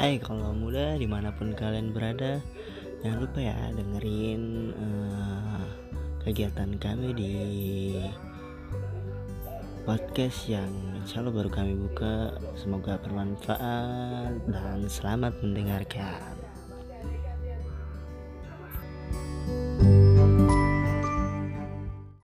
Hai kalau muda di mana pun kalian berada Jangan lupa ya dengerin uh, kegiatan kami di podcast yang insya Allah baru kami buka. Semoga bermanfaat dan selamat mendengarkan.